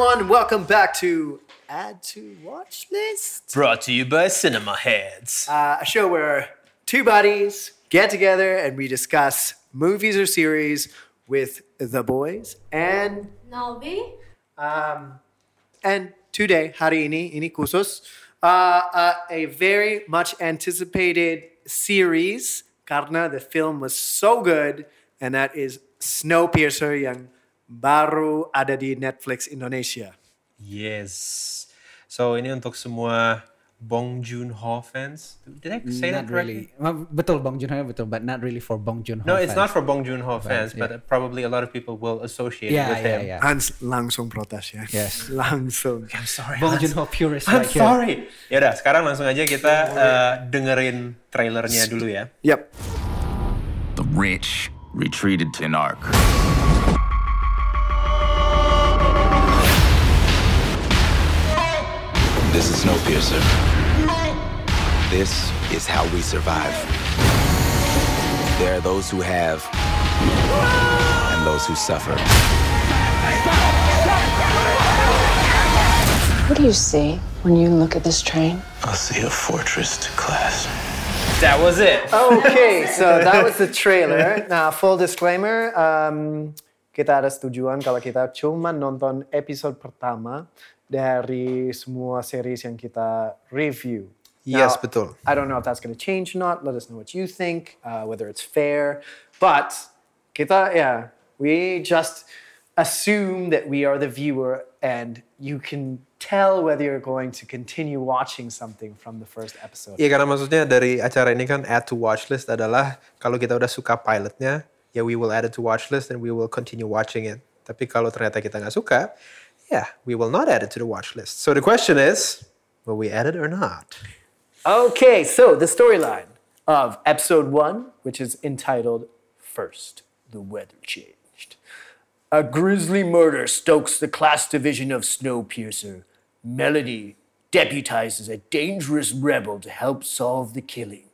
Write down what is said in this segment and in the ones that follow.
Hi everyone, welcome back to Add to Watch List, Brought to you by Cinema Heads. uh, a show where two buddies get together and we discuss movies or series with the boys. And Nalvi? um, and today, hari ini, ini khusus, uh, uh, a very much anticipated series karena the film was so good, and that is Snowpiercer yang baru ada di Netflix Indonesia. Yes. So ini untuk semua Bong Joon-ho fans. Did I say that not correctly? really. Well, betul Bong Joon-ho betul, but not really for Bong Joon-ho. No, it's fans. not for Bong Joon-ho fans, yeah. but probably a lot of people will associate Yeah, with yeah, him. yeah. Hans langsung protes ya. Yes. Langsung. I'm sorry. Bong. Joon-ho purist I'm right here. sorry. Yaudah, sekarang langsung aja kita uh, dengerin trailernya dulu ya. Yep. The rich retreated to Narc. This is Snowpiercer. This is how we survive. There are those who have and those who suffer. What do you see when you look at this train? I see a fortress to class. That was it. Okay, so that was the trailer. Now, full disclaimer, um, kita ada setujuan kalau kita cuma nonton episode pertama dari semua series yang kita review. Yes, Now, betul. I don't know if that's going to change or not. Let us know what you think, uh, whether it's fair. But kita, yeah, we just assume that we are the viewer and you can tell whether you're going to continue watching something from the first episode. Iya karena maksudnya dari acara ini kan add to watch list adalah kalau kita udah suka pilotnya, ya we will add it to watch list and we will continue watching it. Tapi kalau ternyata kita nggak suka, yeah, we will not add it to the watch list. So the question is, will we add it or not? Okay, so the storyline of episode one, which is entitled First, the Weather Changed. A grisly murder stokes the class division of Snowpiercer. Melody deputizes a dangerous rebel to help solve the killing.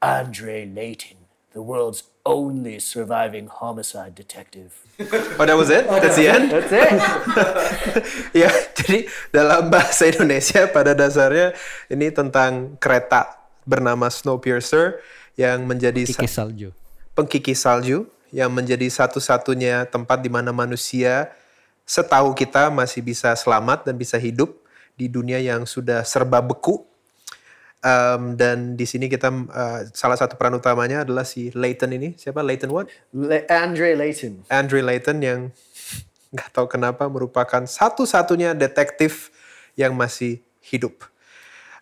Andre Layton, the world's only surviving homicide detective. Oh, that was it? That's the end? That's it. ya, jadi dalam bahasa Indonesia pada dasarnya ini tentang kereta bernama Snowpiercer yang menjadi Kikis salju. pengkikis salju yang menjadi satu-satunya tempat di mana manusia setahu kita masih bisa selamat dan bisa hidup di dunia yang sudah serba beku. Um, dan di sini kita uh, salah satu peran utamanya adalah si Layton ini. Siapa Layton what? Le- Andre Layton. Andre Layton yang nggak tahu kenapa merupakan satu-satunya detektif yang masih hidup.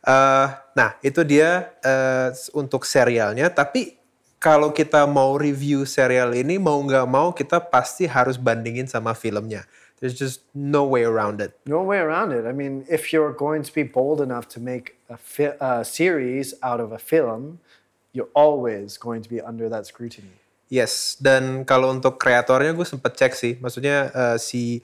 Eh, nah, itu dia eh, untuk serialnya. Tapi kalau kita mau review serial ini, mau nggak mau kita pasti harus bandingin sama filmnya. There's just no way around it. No way around it. I mean, if you're going to be bold enough to make a, fi- a series out of a film, you're always going to be under that scrutiny. Yes, dan kalau untuk kreatornya gue sempet cek sih, maksudnya eh, si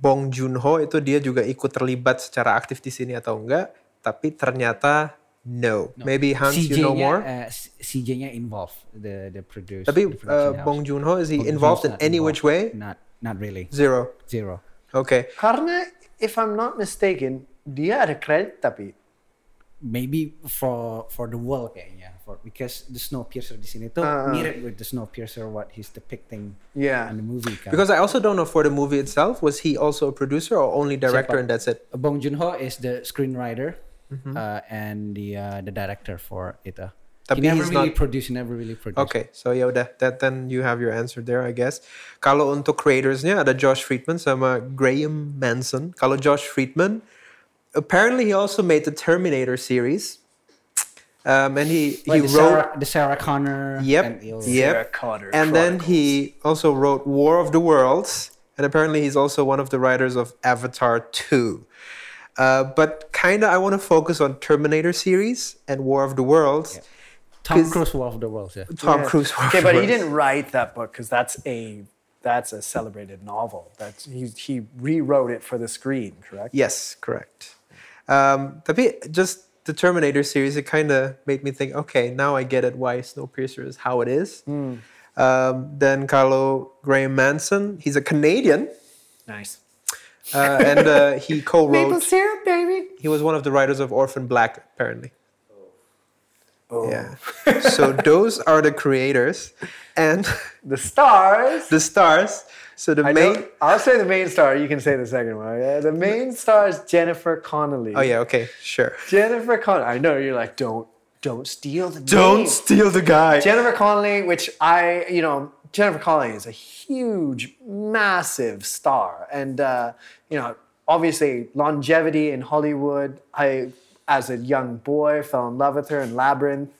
Bong Joon-ho itu dia juga ikut terlibat secara aktif di sini atau enggak, tapi ternyata no. Maybe Hans you know CJ-nya, more. uh, CJ-nya involved the the produce. Tapi the uh, house. Bong Joon-ho is he Bong involved in any which way? Not not really. Zero. Zero. Okay. Karena, if I'm not mistaken, dia ada kredit tapi. Maybe for for the world kayaknya. For because the Snowpiercer di sini tuh Uh, mirip with the Snowpiercer what he's depicting Yeah. in the movie kan. Because I also don't know for the movie itself, was he also a producer or only director Siapa? and that's it? Bong Joon-ho is the screenwriter Mm-hmm. uh, and the uh, the director for it. Uh. Tapi he never he's really not- produced, he never really produced. Okay, so ya udah, that then you have your answer there, I guess. Kalau untuk creatorsnya ada Josh Friedman sama Graham Manson. Kalau Josh Friedman, apparently he also made the Terminator series, um, and he Like he the wrote. Sarah, the Sarah Connor. Yep. and he'll- Yep. Sarah Connor and then he also wrote War of the Worlds, and apparently he's also one of the writers of Avatar 2. Uh, but kind of, I want to focus on Terminator series and War of the Worlds. Tom Cruise War of the Worlds. Yeah. Tom Yeah. Cruise. War of Okay, but he didn't write that book because that's a that's a celebrated novel. That's he he rewrote it for the screen, correct? Yes, correct. Um, tapi just the Terminator series, it kind of made me think, okay, now I get it why Snowpiercer is how it is. Um, then Carlo Graham Manson, he's a Canadian. Nice. Uh, and uh, he co-wrote. Maple syrup, baby. He was one of the writers of Orphan Black, apparently. Oh. Yeah. so those are the creators, and The stars. the stars. So the I main. I'll say the main star. You can say the second one. Yeah? The main star is Jennifer Connelly. Oh yeah. Okay. Sure. Jennifer Connelly. I know you're like, don't, don't steal the Don't name. steal the guy. Jennifer Connelly, which I, you know, Jennifer Connelly is a huge, massive star, and uh, you know, obviously longevity in Hollywood. I, as a young boy, fell in love with her in Labyrinth,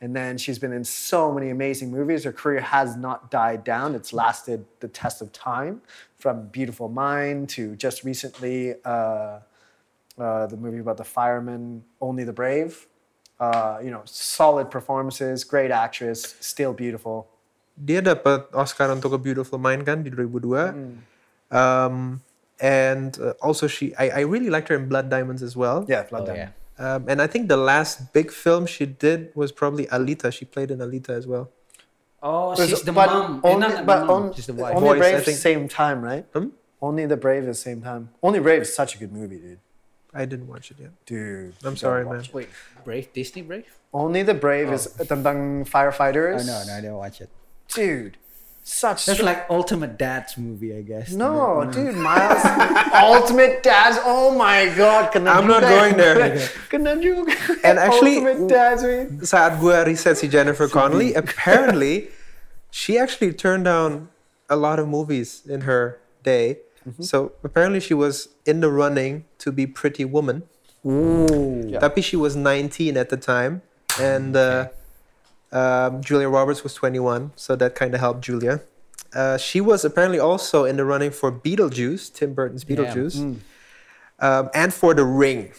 and then she's been in so many amazing movies. Her career has not died down; it's lasted the test of time, from Beautiful Mind to just recently. Uh, uh, the movie about the fireman, Only the Brave. Uh, you know, solid performances, great actress, still beautiful. Dia dapat Oscar untuk A Beautiful Mind kan di 2002. Um, and uh, also she, I, I really liked her in Blood Diamonds as well. Yeah, Blood Oh, Diamond. yeah. Um, and I think the last big film she did was probably Alita. She played in Alita as well. Oh, There's- she's the but mom. Only, not the but mom, on- she's the wife. Only Voice, I Brave think. same time, right? Hmm? Only the Brave is same time. Only Brave is such a good movie, dude. I didn't watch it yet. Dude, I'm sorry, man. it. Wait, Brave? Disney Brave? Only the Brave is tentang firefighters. Oh, no, no, I didn't watch it. Dude, such. That's str- like ultimate dad's movie, I guess. no, dude, Miles, Ultimate Dads. Oh my God, kena I'm not juga. going there. Can kena juga. And actually- Ultimate Dads, man. Saat gue riset si Jennifer Connelly, apparently she actually turned down a lot of movies in her day. So apparently she was in the running to be Pretty Woman. Ooh, Tapi she was 19 at the time, and uh, um, Julia Roberts was 21, so that kind of helped Julia. Uh, she was apparently also in the running for Beetlejuice, Tim Burton's Beetlejuice, um, and for The Ring.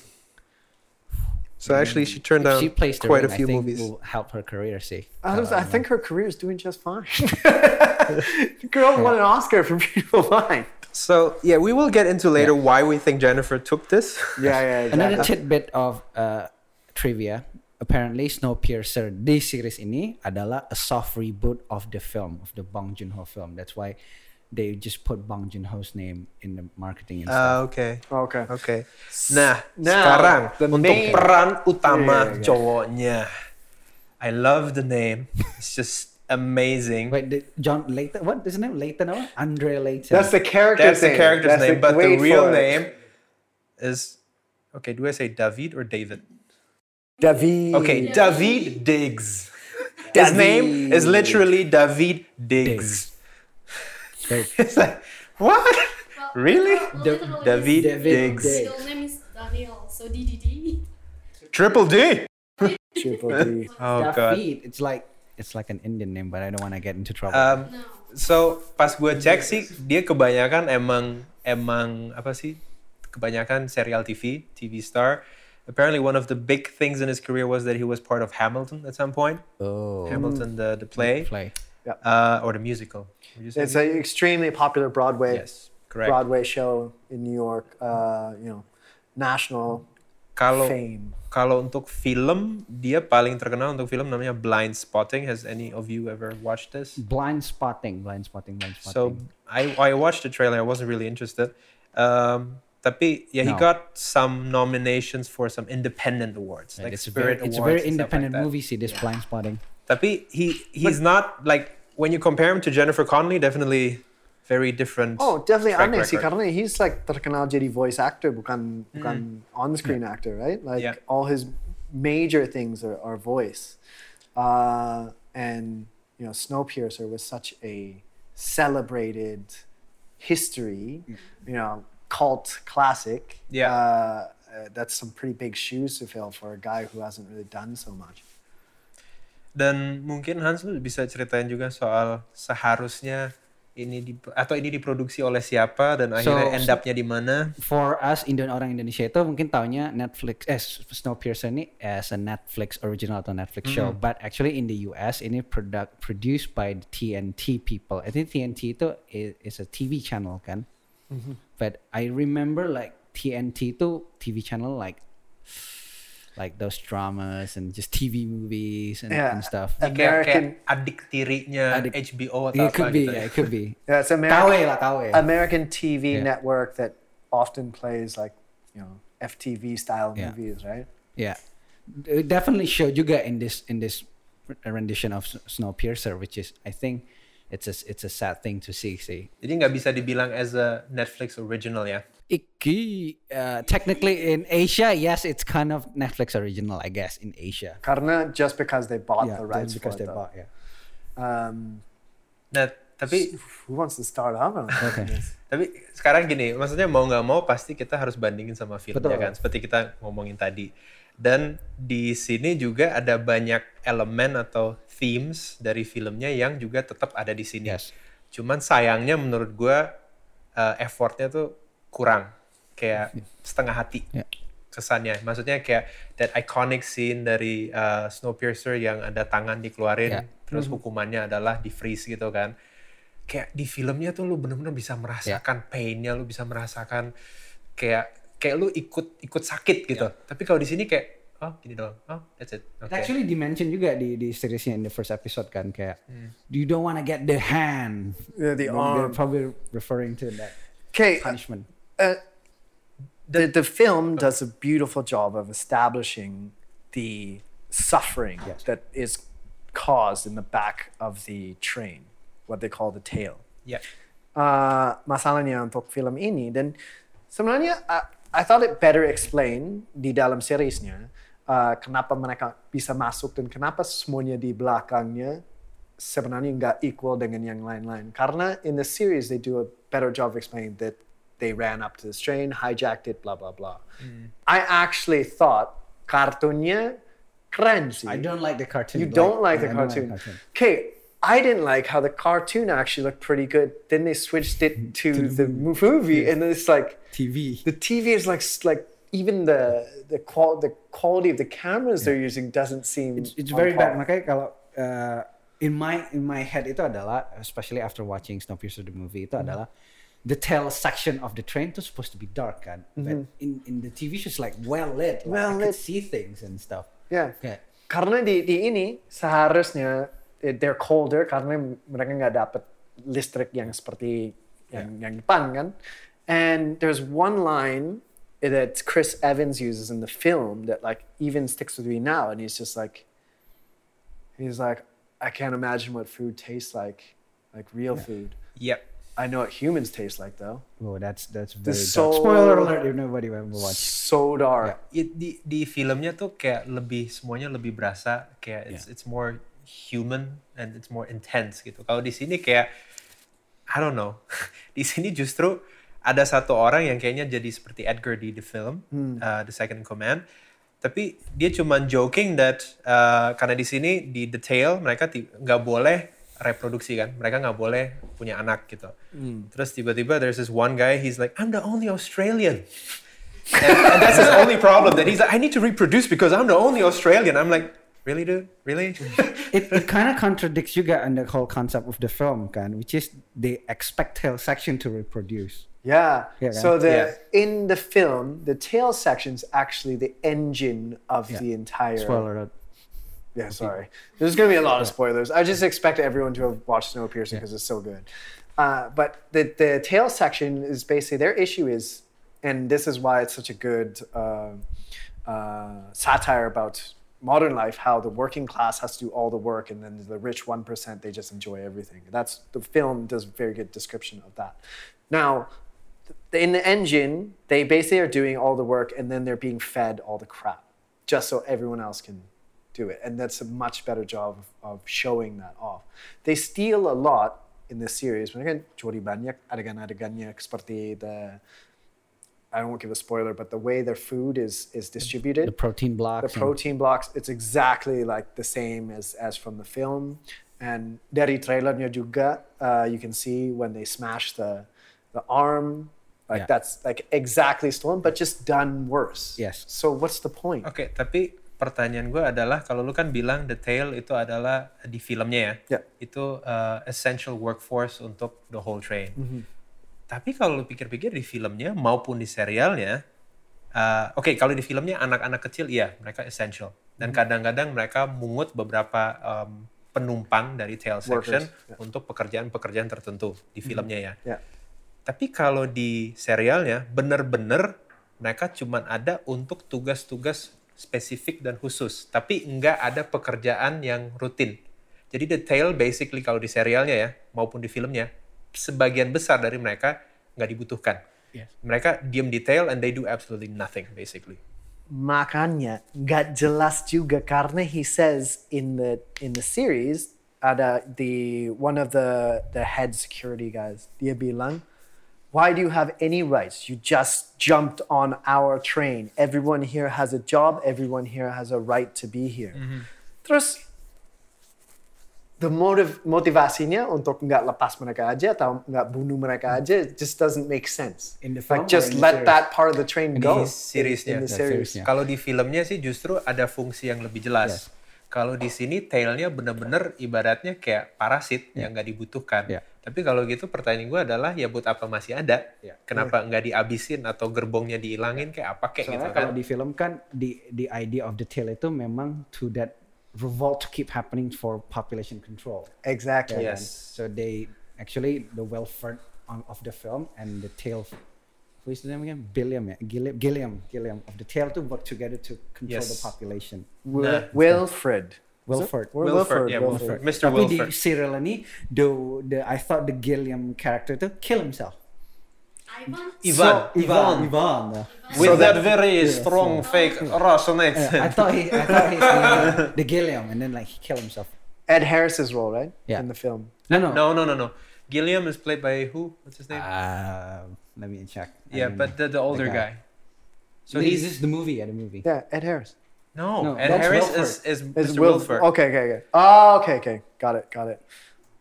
So actually, she turned If down she plays the quite ring, a few I think movies. will help her career, see. I, was, I think her career is doing just fine. the girl won an Oscar for Beautiful Mind. So yeah, we will get into later why we think Jennifer took this. Yeah, yeah, Another tidbit of uh, trivia. Apparently Snowpiercer di series ini adalah a soft reboot of the film of the Bong Joon-ho film. That's why they just put Bong Joon-ho's name in the marketing and stuff. Ah, okay. Okay. Oke. Nah, Now, sekarang the untuk main- peran utama Yeah, yeah. cowoknya. I love the name. It's just amazing. Wait, the John Layton, what is his name? Layton, or Andre Layton. That's the character That's the name. character's That's name, but the real name is okay. Do I say David or David? David. Okay, David Diggs. His name is literally David Diggs. Very- It's like what? Really? Literally, David David Diggs. Diggs. Middle name is Daniel, so DDD. Triple D. Triple D. Oh god. It's like it's like an Indian name, but I don't want to get into trouble. Um, No. So pas gue cek sih dia kebanyakan emang emang apa sih kebanyakan serial TV TV star. Apparently one of the big things in his career was that he was part of Hamilton at some point. oh, Hamilton the the play play. uh, or the musical. Would you say It's an extremely popular Broadway yes, correct. Broadway show in New York. Uh, you know, national Kalau fame. kalau untuk film dia paling terkenal untuk film namanya Blind Spotting. Has any of you ever watched this? Blind spotting, blind spotting, blind So spotting. I I watched the trailer. I wasn't really interested. Um, tapi yeah, he No. got some nominations for some independent awards, Yeah, like it's a very, Spirit it's a very independent like movie. See this blind spotting. Tapi he he's not like when you compare him to Jennifer Connelly, definitely very different. Oh, definitely track aneh sih record. he's like terkenal jadi voice actor bukan bukan on-screen actor, right? Like Yeah. all his major things are, are voice. Uh, and you know, Snowpiercer was such a celebrated history, you know, cult classic. Yeah. Uh, uh, that's some pretty big shoes to fill for a guy who hasn't really done so much. Dan mungkin Hans lu bisa ceritain juga soal seharusnya ini di, atau ini diproduksi oleh siapa dan akhirnya So- end up-nya di mana. For us Indian orang Indonesia itu mungkin taunya Netflix eh Snowpiercer ini as a Netflix original atau Netflix show, but actually in the US ini product produced by the TNT people. I think TNT itu is, is a TV channel kan. But I remember like TNT itu TV channel like like those dramas and just TV movies and, Yeah. and stuff. Kayak, kayak American, adik tirinya Adik- HBO atau It apa could be, gitu. yeah, it could be. yeah, it's KW American, lah KW. American TV Yeah. network that often plays like you know FTV style Yeah. movies, right? Yeah, it definitely show juga in this in this rendition of S- Snowpiercer, which is I think it's a it's a sad thing to see. See, Jadi nggak bisa dibilang as a Netflix original ya. Iki, uh, technically in Asia, yes, it's kind of Netflix original, I guess, in Asia. Karena just because they bought yeah, the rights because for they though. bought. Yeah. Um, Nah, tapi who wants to start off on Okay. this? tapi sekarang gini, maksudnya mau nggak mau pasti kita harus bandingin sama filmnya Betul. kan, seperti kita ngomongin tadi. Dan di sini juga ada banyak elemen atau themes dari filmnya yang juga tetap ada di sini. Yes. Cuman sayangnya menurut gua uh, effortnya tuh kurang, kayak setengah hati Yeah. kesannya. Maksudnya kayak that iconic scene dari uh, Snowpiercer yang ada tangan dikeluarin, Yeah. terus hukumannya adalah di freeze gitu kan. Kayak di filmnya tuh lu bener-bener bisa merasakan painnya, lu bisa merasakan kayak kayak lu ikut ikut sakit gitu. Tapi kalau di sini kayak oh gini doang, oh that's it. It Oke. actually dimention juga di di seriesnya in the first episode kan kayak you don't wanna get the hand. Yeah, the They're arm. probably referring to that Okay, punishment. uh, the the film does a beautiful job of establishing the suffering Yes. that is caused in the back of the train, what they call the tail. Ya. uh, masalahnya untuk film ini dan sebenarnya uh, I thought it better explain di dalam seriesnya uh, kenapa mereka bisa masuk dan kenapa semuanya di belakangnya sebenarnya nggak equal dengan yang lain-lain karena in the series they do a better job of explaining that they ran up to the train hijacked it blah blah blah I actually thought kartunnya keren sih I don't like the cartoon. you don't like the I don't cartoon. Okay, I didn't like how the cartoon actually looked pretty good. Then they switched it to the movie, and it's like TV. the TV is like like even the the qual the quality of the cameras they're using doesn't seem. It's, it's very bad. Makanya kalau uh, in my in my head itu adalah especially after watching Snowpiercer the movie itu adalah the tail section of the train itu supposed to be dark kan. But in in the TV show it's like well lit. Like, Well I could lit. see things and stuff. Yeah. Kayak Karena di di ini seharusnya eh, Eh, they're colder karena mereka nggak dapat listrik yang seperti yang yang depan kan. And there's one line that Chris Evans uses in the film that like even sticks with me now, and he's just like, he's like, I can't imagine what food tastes like, like real food. Yep. I know what humans taste like though. oh that's that's very dark. so- Spoiler alert if nobody ever watched. So dark. Ya, di di filmnya tuh kayak lebih semuanya lebih berasa kayak it's it's more human and it's more intense gitu. Kalau di sini kayak I don't know. di sini justru ada satu orang yang kayaknya jadi seperti Edgar di the film, uh, The Second in Command. Tapi dia cuman joking that uh, karena di sini di detail mereka nggak boleh reproduksi kan, mereka nggak boleh punya anak gitu. Terus tiba-tiba there's this one guy, he's like, I'm the only Australian. and, and that's his only problem. That he's like, I need to reproduce because I'm the only Australian. I'm like, really, dude? Really? it, it kind of contradicts juga on the whole concept of the film kan, which is they expect tail section to reproduce. Yeah. Yeah, so the Yeah. in the film, the tail section's actually the engine of the entire. Spoiler alert. Yeah, sorry. There's gonna be a lot of spoilers. I just expect everyone to have watched Snowpiercer because it's so good. Uh, but the the tail section is basically their issue is, and this is why it's such a good uh, uh, satire about modern life. How the working class has to do all the work, and then the rich one percent they just enjoy everything. That's the film does a very good description of that. Now, in the engine, they basically are doing all the work and then they're being fed all the crap just so everyone else can do it. And that's a much better job of, of showing that off. They steal a lot in this series. Mereka kan curi banyak adegan-adegannya seperti the I don't give a spoiler, but the way their food is is distributed The protein the blocks. and- protein blocks it's exactly like the same as as from the film and dari trailernya juga uh, you can see when they smash the the arm like Yeah. that's like exactly stolen but just done worse Yes. so what's the point Oke, tapi pertanyaan gue adalah kalau lu kan bilang detail itu adalah di filmnya ya, Ya. itu uh, essential workforce untuk the whole train. Tapi kalau lu pikir-pikir di filmnya maupun di serialnya, uh, oke kalau di filmnya anak-anak kecil iya mereka essential dan kadang-kadang mereka mungut beberapa um, penumpang dari tail section Workers, ya. untuk pekerjaan-pekerjaan tertentu di filmnya ya. yeah Tapi kalau di serialnya bener-bener mereka cuman ada untuk tugas-tugas spesifik dan khusus, tapi nggak ada pekerjaan yang rutin. Jadi detail basically kalau di serialnya ya maupun di filmnya sebagian besar dari mereka nggak dibutuhkan. Yes. Mereka diem detail and they do absolutely nothing basically. Makanya nggak jelas juga karena he says in the in the series ada the one of the the head security guys dia bilang why do you have any rights you just jumped on our train everyone here has a job everyone here has a right to be here terus the motive motivasinya untuk nggak lepas mereka aja atau nggak bunuh mereka aja just doesn't make sense In the film like just or in the let that part of the train go Di seriesnya. in the series. Kalau di filmnya sih justru ada fungsi yang lebih jelas. Yes. Kalau di sini tailnya bener-bener ibaratnya kayak parasit yang nggak dibutuhkan. Yeah. Tapi kalau gitu pertanyaan gue adalah ya buat apa masih ada? Yeah. Kenapa nggak dihabisin atau gerbongnya dihilangin kayak apa kayak gitu Soalnya kan? kalau di film kan the the idea of the tail itu memang to that revolt to keep happening for population control. exactly Yes. So they actually the welfare of the film and the tail. Who is the name again? Billiam, yeah. Gilliam, Gilliam, Gilliam of the tail to work together to control the population. Wil- Nah. Wilfred Wilford. Wil- Wilford, yeah, Wilford. Wilford. Mr. Tapi di Wilford. serial ini, the, the I thought the Gilliam character to kill himself. Ivan? Ivan, Ivan, Ivan. yeah. With So that, very strong fake Russian Yeah, I thought he, I thought he's the, the Gilliam, and then like he killed himself. Ed Harris's role right Yeah. in the film No, no. No, no, no, no. Gilliam is played by who? What's his name? Uh, let me check. I yeah, but the, the older guy. guy. So So he's this the movie, yeah, the movie. yeah Ed Harris no, No, Ed Harris Wilford. is, is It's Mr. Wil- Wilford. okay okay okay oh okay okay got it got it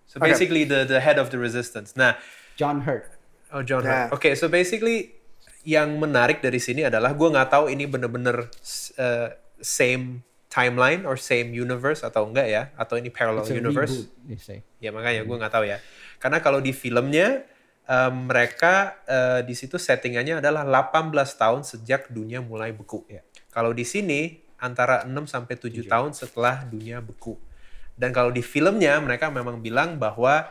So Okay. basically the the head of the resistance. Nah, John Hurt. Oh John Yeah. Hurt. Oke, so basically yang menarik dari sini adalah gue nggak tahu ini bener-bener uh, same timeline or same universe atau enggak ya, atau ini parallel It's a universe. reboot. Ya makanya gue nggak tahu ya. Karena kalau di filmnya um, mereka uh, di situ settingannya adalah 18 tahun sejak dunia mulai beku. Ya. Kalau di sini antara 6 sampai 7 tahun setelah dunia beku. Dan kalau di filmnya mereka memang bilang bahwa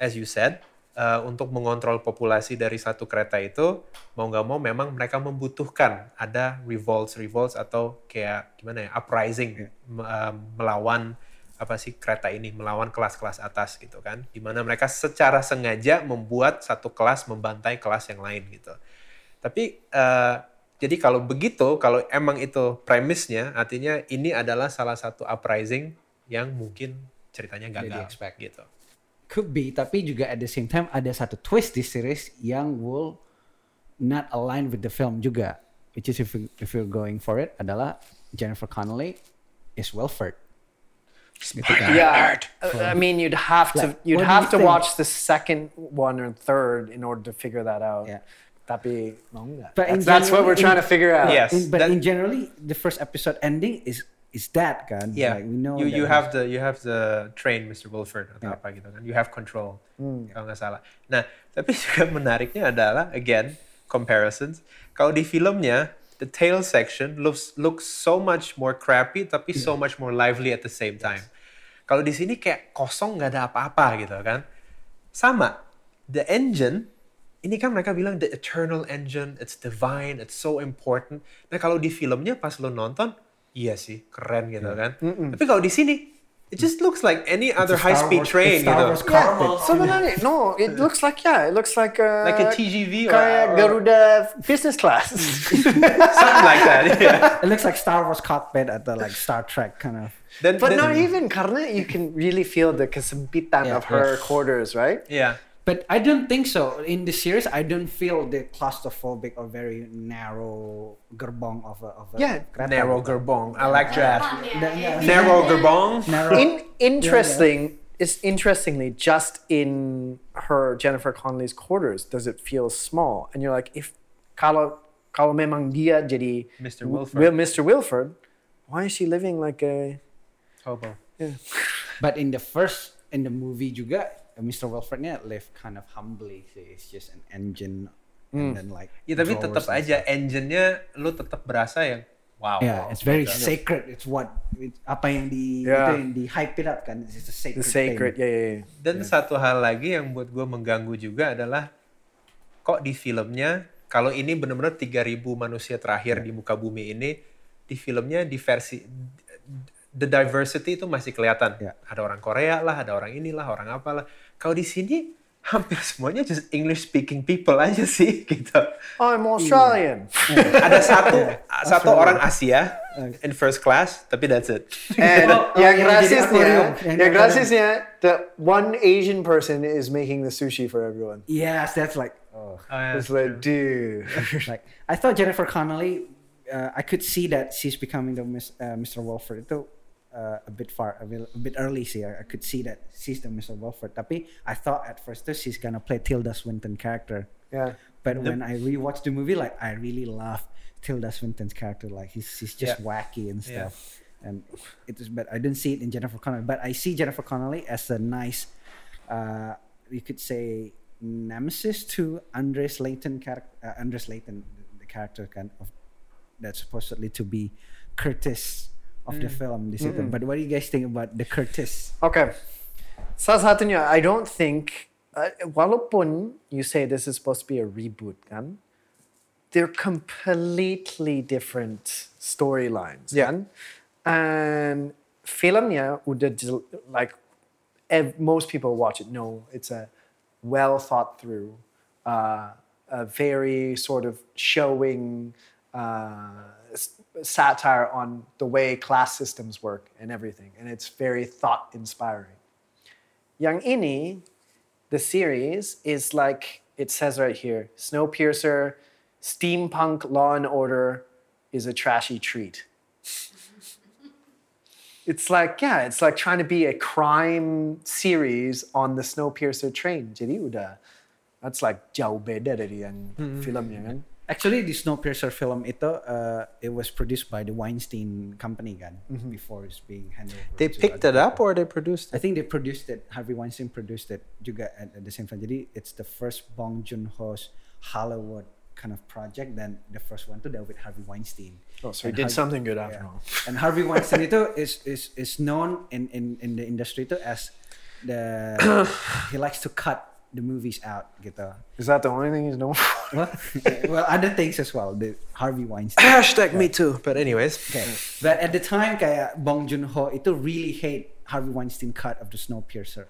as you said uh, untuk mengontrol populasi dari satu kereta itu mau nggak mau memang mereka membutuhkan ada revolts revolts atau kayak gimana ya uprising uh, melawan apa sih kereta ini melawan kelas-kelas atas gitu kan. Di mana mereka secara sengaja membuat satu kelas membantai kelas yang lain gitu. Tapi eh, jadi kalau begitu kalau emang itu premisnya artinya ini adalah salah satu uprising yang mungkin ceritanya gagal expect. gitu Could be, tapi juga at the same time ada satu twist di series yang will not align with the film juga. Which is if we, if you're going for it adalah Jennifer Connelly is Wilford. Gitu kan. yeah I mean you'd have to Like, you'd have you to think? watch the second one or third in order to figure that out Yeah. tapi mau nggak But that's, that's what we're trying in- to figure out Yes. In- but that- in generally, the first episode ending is is that kan? yeah. Like, we know you you have the you have the train Mr. Wilford atau Yeah. apa gitu kan? You have control kalau nggak salah. Nah tapi juga menariknya adalah again comparisons. Kalau di filmnya the tail section looks looks so much more crappy tapi so much more lively at the same time. Kalau di sini kayak kosong nggak ada apa-apa gitu kan? Sama the engine ini kan mereka bilang the eternal engine it's divine it's so important. Nah kalau di filmnya pas lo nonton iya sih keren gitu kan tapi kalau di sini it just looks like any other high speed Wars- train it's Star gitu Wars cockpit. sebenarnya no it looks like yeah it looks like a, like a TGV or, kayak or Garuda business class something like that yeah. It looks like Star Wars cockpit at the like Star Trek kind of. then, but then- not even karena you can really feel the kesempitan Yeah, of her yeah. quarters right yeah But I don't think so. In the series, I don't feel the claustrophobic or very narrow gerbong of a, of a Yeah, kereta narrow gitu. gerbong I like that yeah, The- yeah. yeah. narrow gerbong Narrow. in interesting is interestingly just in her Jennifer Connelly's quarters does it feel small and you're like if kalau kalau memang dia jadi Mr. Wilford. Wil- Mr. Wilford why is she living like a hobo But in the first in the movie juga, Mr. Wilfordnya live kind of humbly sih. It's just an engine and then like. ya tapi tetap aja stuff. engine-nya lu tetap berasa yang wow Yeah, it's very gitu. sacred. It's what it- apa yang di Yeah. itu yang di hype it up kan. It's a sacred. the sacred thing. yeah yeah yeah Dan satu hal lagi yang buat gue mengganggu juga adalah kok di filmnya kalau ini benar-benar 3000 manusia terakhir di muka bumi ini di filmnya di versi the diversity itu masih kelihatan. Ya. Ada orang Korea lah, ada orang inilah, orang apalah. Kalau di sini hampir semuanya just English speaking people aja sih gitu. I'm Australian. ada satu satu orang Asia in first class, tapi that's it. And Oh, yang rasisnya. Yang rasisnya, the one Asian person is making the sushi for everyone. Yes, that's like oh. It's like, dude. like I thought Jennifer Connelly, uh, I could see that she's becoming the Miss, uh, Mr. Wolford itu uh, a bit far, a bit, a bit early See, I, I could see that she's the Mr. Wolford. Tapi I thought at first this she's gonna play Tilda Swinton character. yeah. But when I rewatched the movie, like I really love Tilda Swinton's character. Like he's he's just Yeah. wacky and Yeah. stuff. And it is, but I didn't see it in Jennifer Connelly. But I see Jennifer Connelly as a nice, uh, you could say, nemesis to Andres Layton character. Uh, Andres Layton, the character kind of that's supposedly to be Curtis of the film. This is- But what do you guys think about the Curtis? Okay. Salah satunya, I don't think, uh, walaupun you say this is supposed to be a reboot kan, they're completely different storylines Yeah. kan. And filmnya udah like ev- most people watch it know it's a well thought through, uh, a very sort of showing uh, satire on the way class systems work and everything, and it's very thought inspiring. Yang ini, the series is like it says right here: Snowpiercer, steampunk Law and Order is a trashy treat. It's like yeah, it's like trying to be a crime series on the Snowpiercer train. Jadi udah, that's like jauh beda dari yang hmm. filmnya kan. Actually, the Snowpiercer film itu uh, it was produced by the Weinstein Company kan before it's being handed over. They picked it up people. or they produced I think they produced it. Harvey Weinstein produced it juga at, at the same time. Jadi it's the first Bong Joon Ho's Hollywood kind of project. Then the first one tuh dah with Harvey Weinstein. Oh, so he did Har- something good after yeah. all. And Harvey Weinstein itu is is is known in in in the industry itu as the he likes to cut the movies out gitu. Is that the only thing he's known for? Well, well, other things as well. The Harvey Weinstein. Hashtag me too. But anyways, Okay. But at the time, kayak Bong Joon Ho itu really hate Harvey Weinstein cut of the Snowpiercer.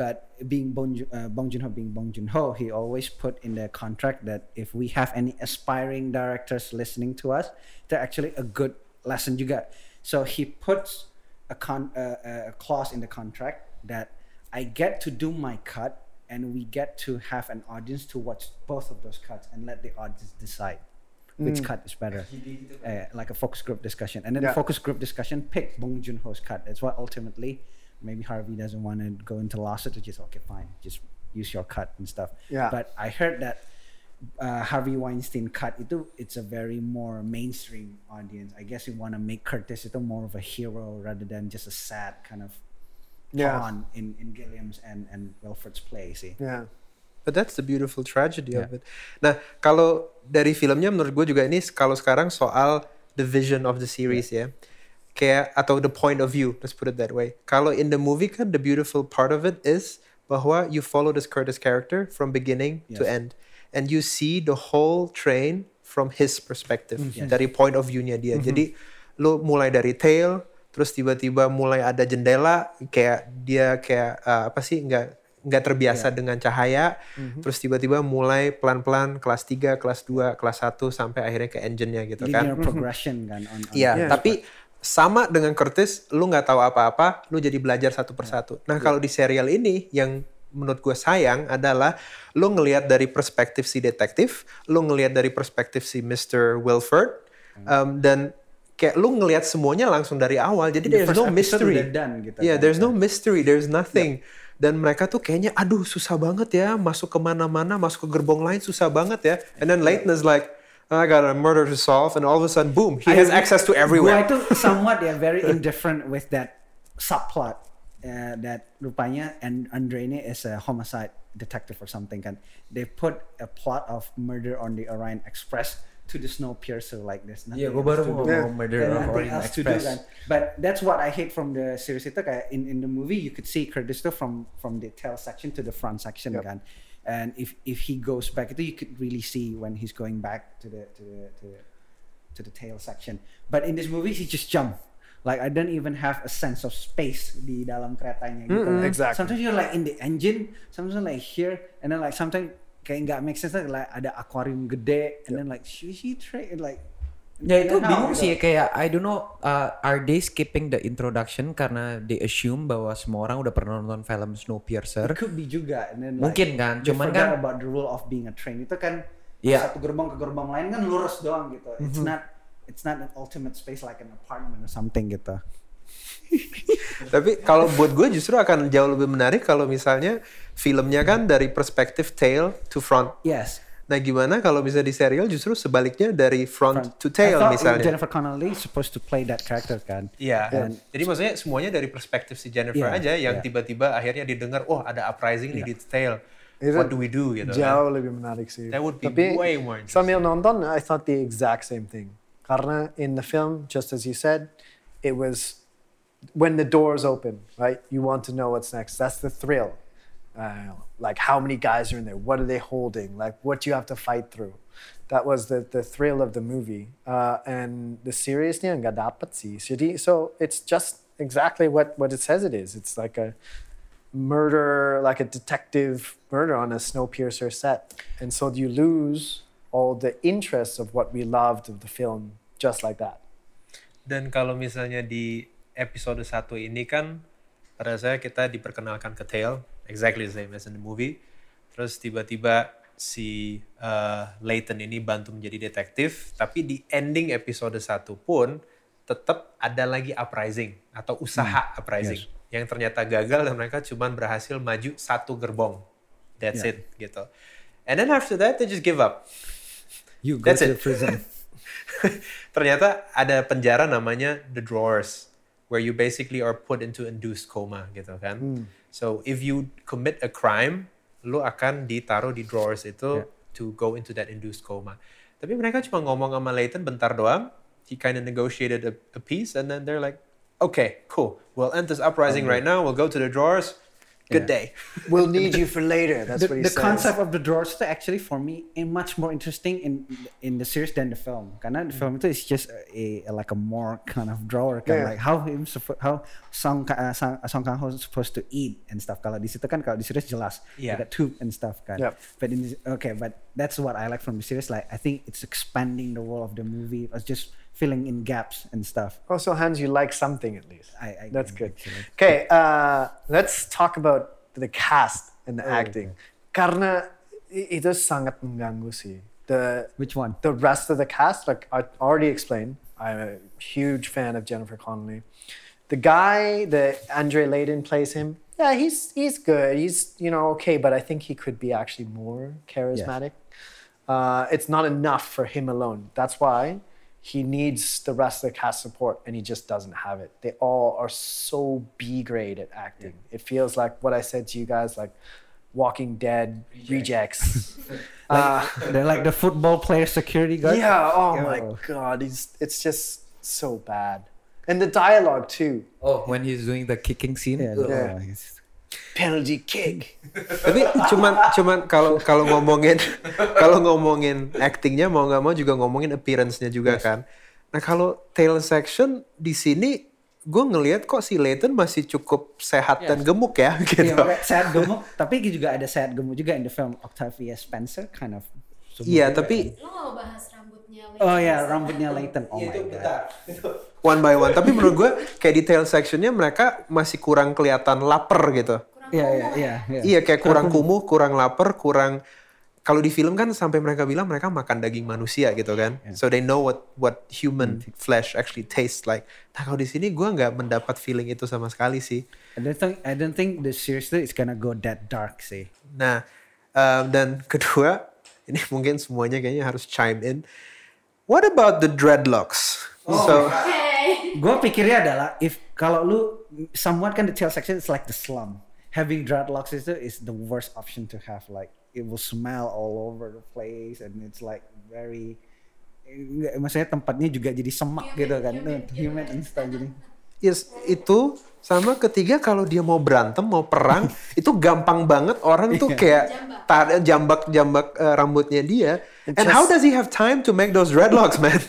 But being Bong, uh, Bong Joon Ho being Bong Joon Ho, he always put in the contract that if we have any aspiring directors listening to us, they're actually a good lesson juga. So he puts a con uh, a clause in the contract that I get to do my cut and we get to have an audience to watch both of those cuts and let the audience decide which cut is better. Uh, like a focus group discussion. And then Yeah. the focus group discussion pick Bong Joon Ho's cut. That's why ultimately maybe Harvey doesn't want to go into lawsuit, which is okay, fine, just use your cut and stuff. Yeah. But I heard that uh, Harvey Weinstein cut itu it's a very more mainstream audience. I guess you want to make Curtis itu more of a hero rather than just a sad kind of Yeah. pawn in, in Gilliam's and, and Wilford's play sih. Yeah. But that's the beautiful tragedy of it. Nah, kalau dari filmnya menurut gue juga ini kalau sekarang soal the vision of the series ya. Kayak atau the point of view, let's put it that way. Kalau in the movie kan the beautiful part of it is bahwa you follow this Curtis character from beginning to Yes. end and you see the whole train from his perspective Yes. dari point of view-nya dia. Jadi lo mulai dari tail terus tiba-tiba mulai ada jendela kayak dia kayak uh, apa sih nggak nggak terbiasa dengan cahaya terus tiba-tiba mulai pelan-pelan kelas 3, kelas 2, kelas 1 sampai akhirnya ke engine-nya gitu Linear kan. progression kan on, on Iya, Yeah. tapi sama dengan Curtis, lu nggak tahu apa-apa, lu jadi belajar satu persatu. Nah, kalau di serial ini yang menurut gue sayang adalah lu ngelihat dari perspektif si detektif, lu ngelihat dari perspektif si Mr. Wilford, um, dan kayak lu ngelihat semuanya langsung dari awal. Jadi The there's no mystery. done gitu Yeah, kan. there's no mystery, there's nothing. Dan mereka tuh kayaknya, aduh susah banget ya, masuk ke mana-mana, masuk ke gerbong lain susah banget ya. And then Leighton is like, I got a murder to solve, and all of a sudden, boom, he has I- access to everywhere. Gua itu somewhat ya very indifferent with that subplot uh, that rupanya and Andre ini is a homicide detective or something kan. They put a plot of murder on the Orion Express to the snow piercer like this. Iya, gue baru mau ngomong Murder of Orient do Express. kan. But that's what I hate from the series itu kayak in in the movie you could see Curtis tuh from from the tail section to the front section Yep. kan. and if if he goes back itu you could really see when he's going back to the to the to the, to the tail section but in this movie he just jump like I don't even have a sense of space di dalam keretanya gitu Mm-mm, exactly. sometimes you're like in the engine sometimes like here and then like sometimes kayak nggak make sense like ada aquarium gede and then like should he try like Ya itu bingung sih kayak I don't know uh, are they skipping the introduction karena they assume bahwa semua orang udah pernah nonton film Snowpiercer. It could be juga. And then Mungkin kan, they cuman kan- about the rule of being a train itu kan Iya. satu gerbang ke gerbang lain kan lurus doang gitu. It's Mhm. not it's not an ultimate space like an apartment or something gitu. Tapi kalau buat gue justru akan jauh lebih menarik kalau misalnya filmnya kan dari perspektif tail to front. Yes. Nah gimana kalau bisa di serial justru sebaliknya dari front, to I tail thought misalnya. Jennifer Connelly supposed to play that character kan. Iya. Dan- Jadi maksudnya semuanya dari perspektif si Jennifer Iya, aja yang tiba-tiba akhirnya didengar, oh ada uprising nih di tail. Itu What do we do gitu. kan. Jauh lebih menarik sih. That would be Tapi way more sambil nonton, I thought the exact same thing. Karena in the film, just as you said, it was when the doors open, right? You want to know what's next. That's the thrill. Uh, like how many guys are in there? What are they holding? Like what do you have to fight through. That was the, the thrill of the movie. Uh, and the dapet sih. Jadi, so it's just exactly what, what it says it is. It's like a murder, like a detective murder on a Snowpiercer set. And so you lose all the interest of what we loved of the film just like that. Dan kalau misalnya di episode 1 ini kan pada saya kita diperkenalkan ke Tail, exactly the same as in the movie. Terus tiba-tiba si uh, Layton ini bantu menjadi detektif, tapi di ending episode 1 pun tetap ada lagi uprising atau usaha uprising yang ternyata gagal dan mereka cuma berhasil maju satu gerbong. That's Yeah. it gitu. And then after that they just give up. You go That's to it. prison. ternyata ada penjara namanya the drawers where you basically are put into induced coma gitu kan. Hmm. So if you commit a crime, lu akan ditaruh di drawers itu to go into that induced coma. Tapi mereka cuma ngomong sama Layton bentar doang. He kind of negotiated a, a peace and then they're like, okay, cool. We'll end this uprising right now. We'll go to the drawers. Good Yeah. day. We'll need you for later. That's the, what he the says. concept of the drawers itu actually for me is much more interesting in in the series than the film. Karena the film itu is just a, a like a more kind of drawer kan Yeah. like how him how Song uh, Song, Song Kang Ho supposed to eat and stuff. Kalau di situ kan kalau di series jelas Yeah. ada tube and stuff kan. Yep. But in this, okay, but that's what I like from the series. Like I think it's expanding the world of the movie. It's just filling in gaps and stuff. Also, Hans, you like something at least. I- I That's good. Okay, uh, let's talk about the cast and the acting. Karena i- itu sangat mengganggu sih. The Which one? the rest of the cast, like I already explained, I'm a huge fan of Jennifer Connelly. The guy that Andre Layden plays him, yeah, he's he's good. He's you know okay, but I think he could be actually more charismatic. Uh, it's not enough for him alone. That's why he needs the rest of the cast support, and he just doesn't have it. They all are so B grade at acting. It feels like what I said to you guys, like Walking Dead rejects. uh, They're like the football player security guard. yeah. Oh my god. He's it's just so bad. And the dialogue too. Oh, when he's doing the kicking scene. Yeah, Ugh. Yeah. Penalty kick. Tapi cuman cuman kalau kalau ngomongin kalau ngomongin actingnya mau nggak mau juga ngomongin appearance-nya juga kan. Nah kalau tail section di sini gue ngelihat kok si Layton masih cukup sehat dan gemuk ya gitu. Iya, makanya sehat gemuk. Tapi juga ada sehat gemuk juga in the film Octavia Spencer kind of. Iya tapi Lo mau bahas rambutnya Layton? Oh ya, rambutnya Layton. Oh Iya, my god. One by one. Tapi menurut gue kayak di tail sectionnya mereka masih kurang kelihatan lapar gitu. Iya, iya, iya. iya. Iya kayak kurang kumuh, kurang lapar, kurang kalau di film kan sampai mereka bilang mereka makan daging manusia gitu kan. So they know what what human flesh actually tastes like. Nah kalau di sini gue nggak mendapat feeling itu sama sekali sih. I don't think I don't think the series tuh is gonna go that dark sih. Nah um, dan kedua ini mungkin semuanya kayaknya harus chime in. What about the dreadlocks? so Oke. Gue pikirnya adalah if kalau lu somewhat kan the tail section is like the slum. Having dreadlocks itu is the worst option to have. Like it will smell all over the place and it's like very Nggak, maksudnya tempatnya juga jadi semak Humid, gitu kan humid. and stuff jadi yes, itu sama ketiga kalau dia mau berantem mau perang itu gampang banget orang tuh kayak tar- jambak-jambak eh, rambutnya dia. And how does he have time to make those dreadlocks, man?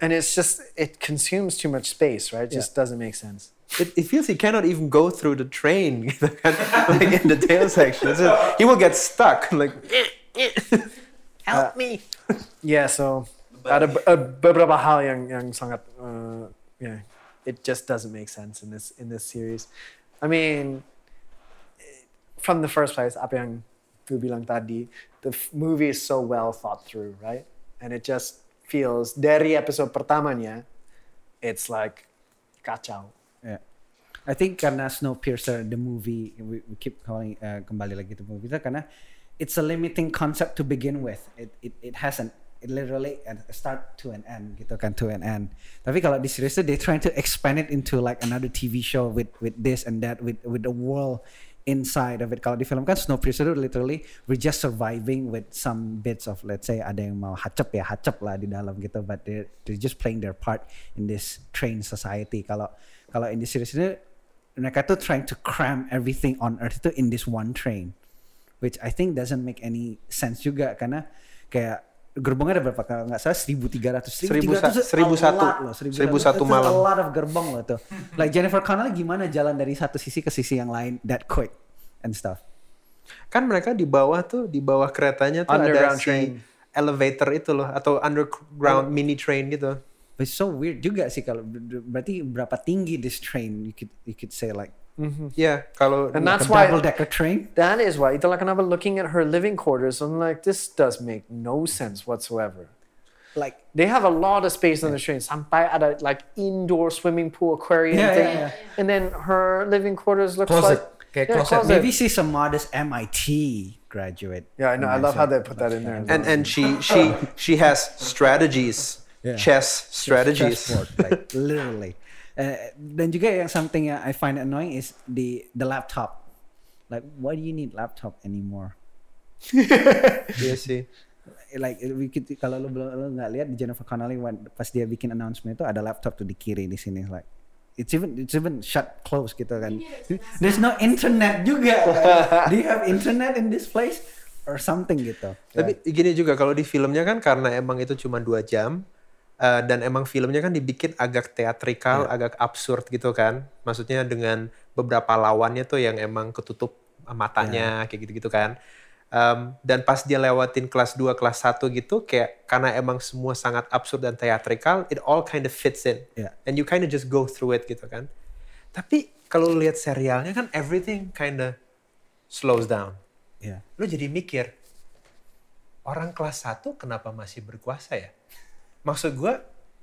And it's just it consumes too much space, right? It just doesn't make sense. It, it feels he cannot even go through the train like in the tail section. Just- he will get stuck like. Help me. Yeah, so ada be- uh, beberapa hal yang yang sangat uh, yeah, it just doesn't make sense in this in this series. I mean, from the first place, apa yang gue bilang tadi, the movie is so well thought through, right? And it just feels dari episode pertamanya, it's like kacau. Yeah. I think karena Snowpiercer the movie we, we keep calling uh, kembali lagi to movie itu karena it's a limiting concept to begin with. It it it has an it literally a start to an end gitu kan to an end. Tapi kalau di series itu they trying to expand it into like another TV show with with this and that with with the world inside of it. Kalau di film kan Snowpiercer itu literally we're just surviving with some bits of let's say ada yang mau hacep ya hacep lah di dalam gitu, but they they're just playing their part in this train society. Kalau kalau in the series ini mereka tuh trying to cram everything on earth itu in this one train which I think doesn't make any sense juga karena kayak gerbongnya ada berapa kalau nggak salah 1300 Seribu 1300 sa- seribu a satu. loh, Seribu 1100. satu malam. a lot of gerbong loh tuh like Jennifer Connelly gimana jalan dari satu sisi ke sisi yang lain that quick and stuff Kan mereka di bawah tuh, di bawah keretanya tuh ada Underground si train. elevator itu loh, atau underground mini train gitu. but it's so weird juga sih kalau ber- berarti berapa tinggi this train you could you could say like Mm-hmm. Ya, kalau And like that's why double decker train that is why itulah kenapa looking at her living quarters, I'm like, this does make no sense whatsoever. like They have a lot of space on the train. Sampai ada like indoor swimming pool, aquarium Yeah, thing. yeah, yeah. And then her living quarters looks Closet. like Kayak Yeah, closet. closet. maybe she's a modest MIT graduate Yeah, I know. I love how they put that in there. and and she she she has strategies, Yeah. chess strategies. chessboard, like literally. Uh, dan juga yang something yang I find annoying is the the laptop. Like, why do you need laptop anymore? Iya sih. Like, we could, kalau lo belum lo nggak lihat di Jennifer Connelly when, pas dia bikin announcement itu ada laptop tuh di kiri di sini like it's even it's even shut close gitu kan. There's no internet juga. kan. do you have internet in this place or something gitu? Tapi gini juga kalau di filmnya kan karena emang itu cuma dua jam eh, dan emang filmnya kan dibikin agak teatrikal, agak absurd gitu kan. Maksudnya dengan beberapa lawannya tuh yang emang ketutup matanya kayak gitu-gitu kan. Em, dan pas dia lewatin kelas 2, kelas 1 gitu kayak karena emang semua sangat absurd dan teatrikal, it all kind of fits in. Yeah. And you kind of just go through it gitu kan. Tapi kalau lihat serialnya kan everything kind of slows down Yeah. lu jadi mikir orang kelas 1 kenapa masih berkuasa ya maksud gue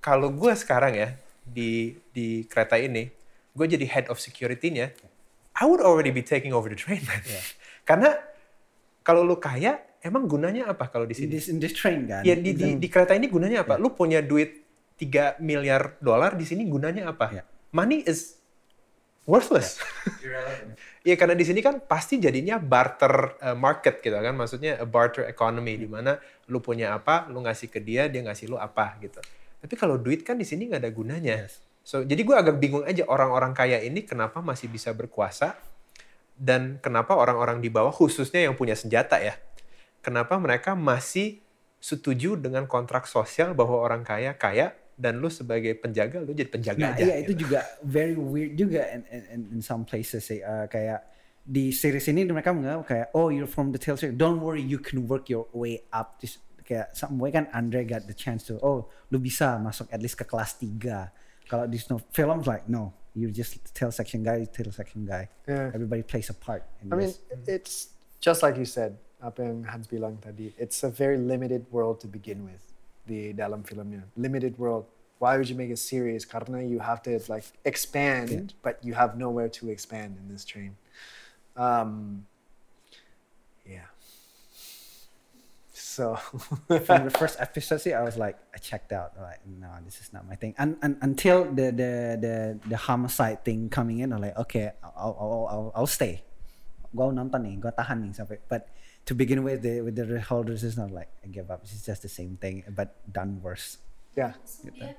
kalau gue sekarang ya di di kereta ini gue jadi head of security-nya I would already be taking over the train man. Karena kalau lu kaya emang gunanya apa kalau di In sini? this in this train kan. ya di, di di kereta ini gunanya apa? Lu punya duit 3 miliar dolar di sini gunanya apa? Yeah. money is worthless. Iya. Karena di sini kan pasti jadinya barter uh, market gitu kan, maksudnya a barter economy di mana lu punya apa, lu ngasih ke dia, dia ngasih lu apa gitu. Tapi kalau duit kan di sini nggak ada gunanya. So jadi gue agak bingung aja orang-orang kaya ini kenapa masih bisa berkuasa dan kenapa orang-orang di bawah khususnya yang punya senjata ya, kenapa mereka masih setuju dengan kontrak sosial bahwa orang kaya kaya dan lu sebagai penjaga lu jadi penjaga Nah, aja. iya itu gitu. juga very weird juga in, in, in- in some places sih. Uh, kayak di series ini mereka menganggap kayak oh you're from the tail series, don't worry you can work your way up. Just kayak some way kan Andre got the chance to oh lu bisa masuk at least ke kelas 3. Kalau di Snow films like no, you're just tail section guy, tail section guy. Yeah. Everybody plays a part. In I mean, this. it's just like you said, apa yang Hans bilang tadi. It's a very limited world to begin with. Di dalam filmnya, limited world. Why would you make a series? Karena you have to like expand, but you have nowhere to expand in this train. Um, yeah. So, from the first episode, see, I was like, I checked out. Like, no, this is not my thing. And, and until the the the the homicide thing coming in, I'm like, okay, I'll I'll I'll, I'll stay. Gue nonton nih, gue tahan nih sampai. But to begin with, the with the whole resistance, I'm like, I give up. It's just the same thing, but done worse. yeah. So sana.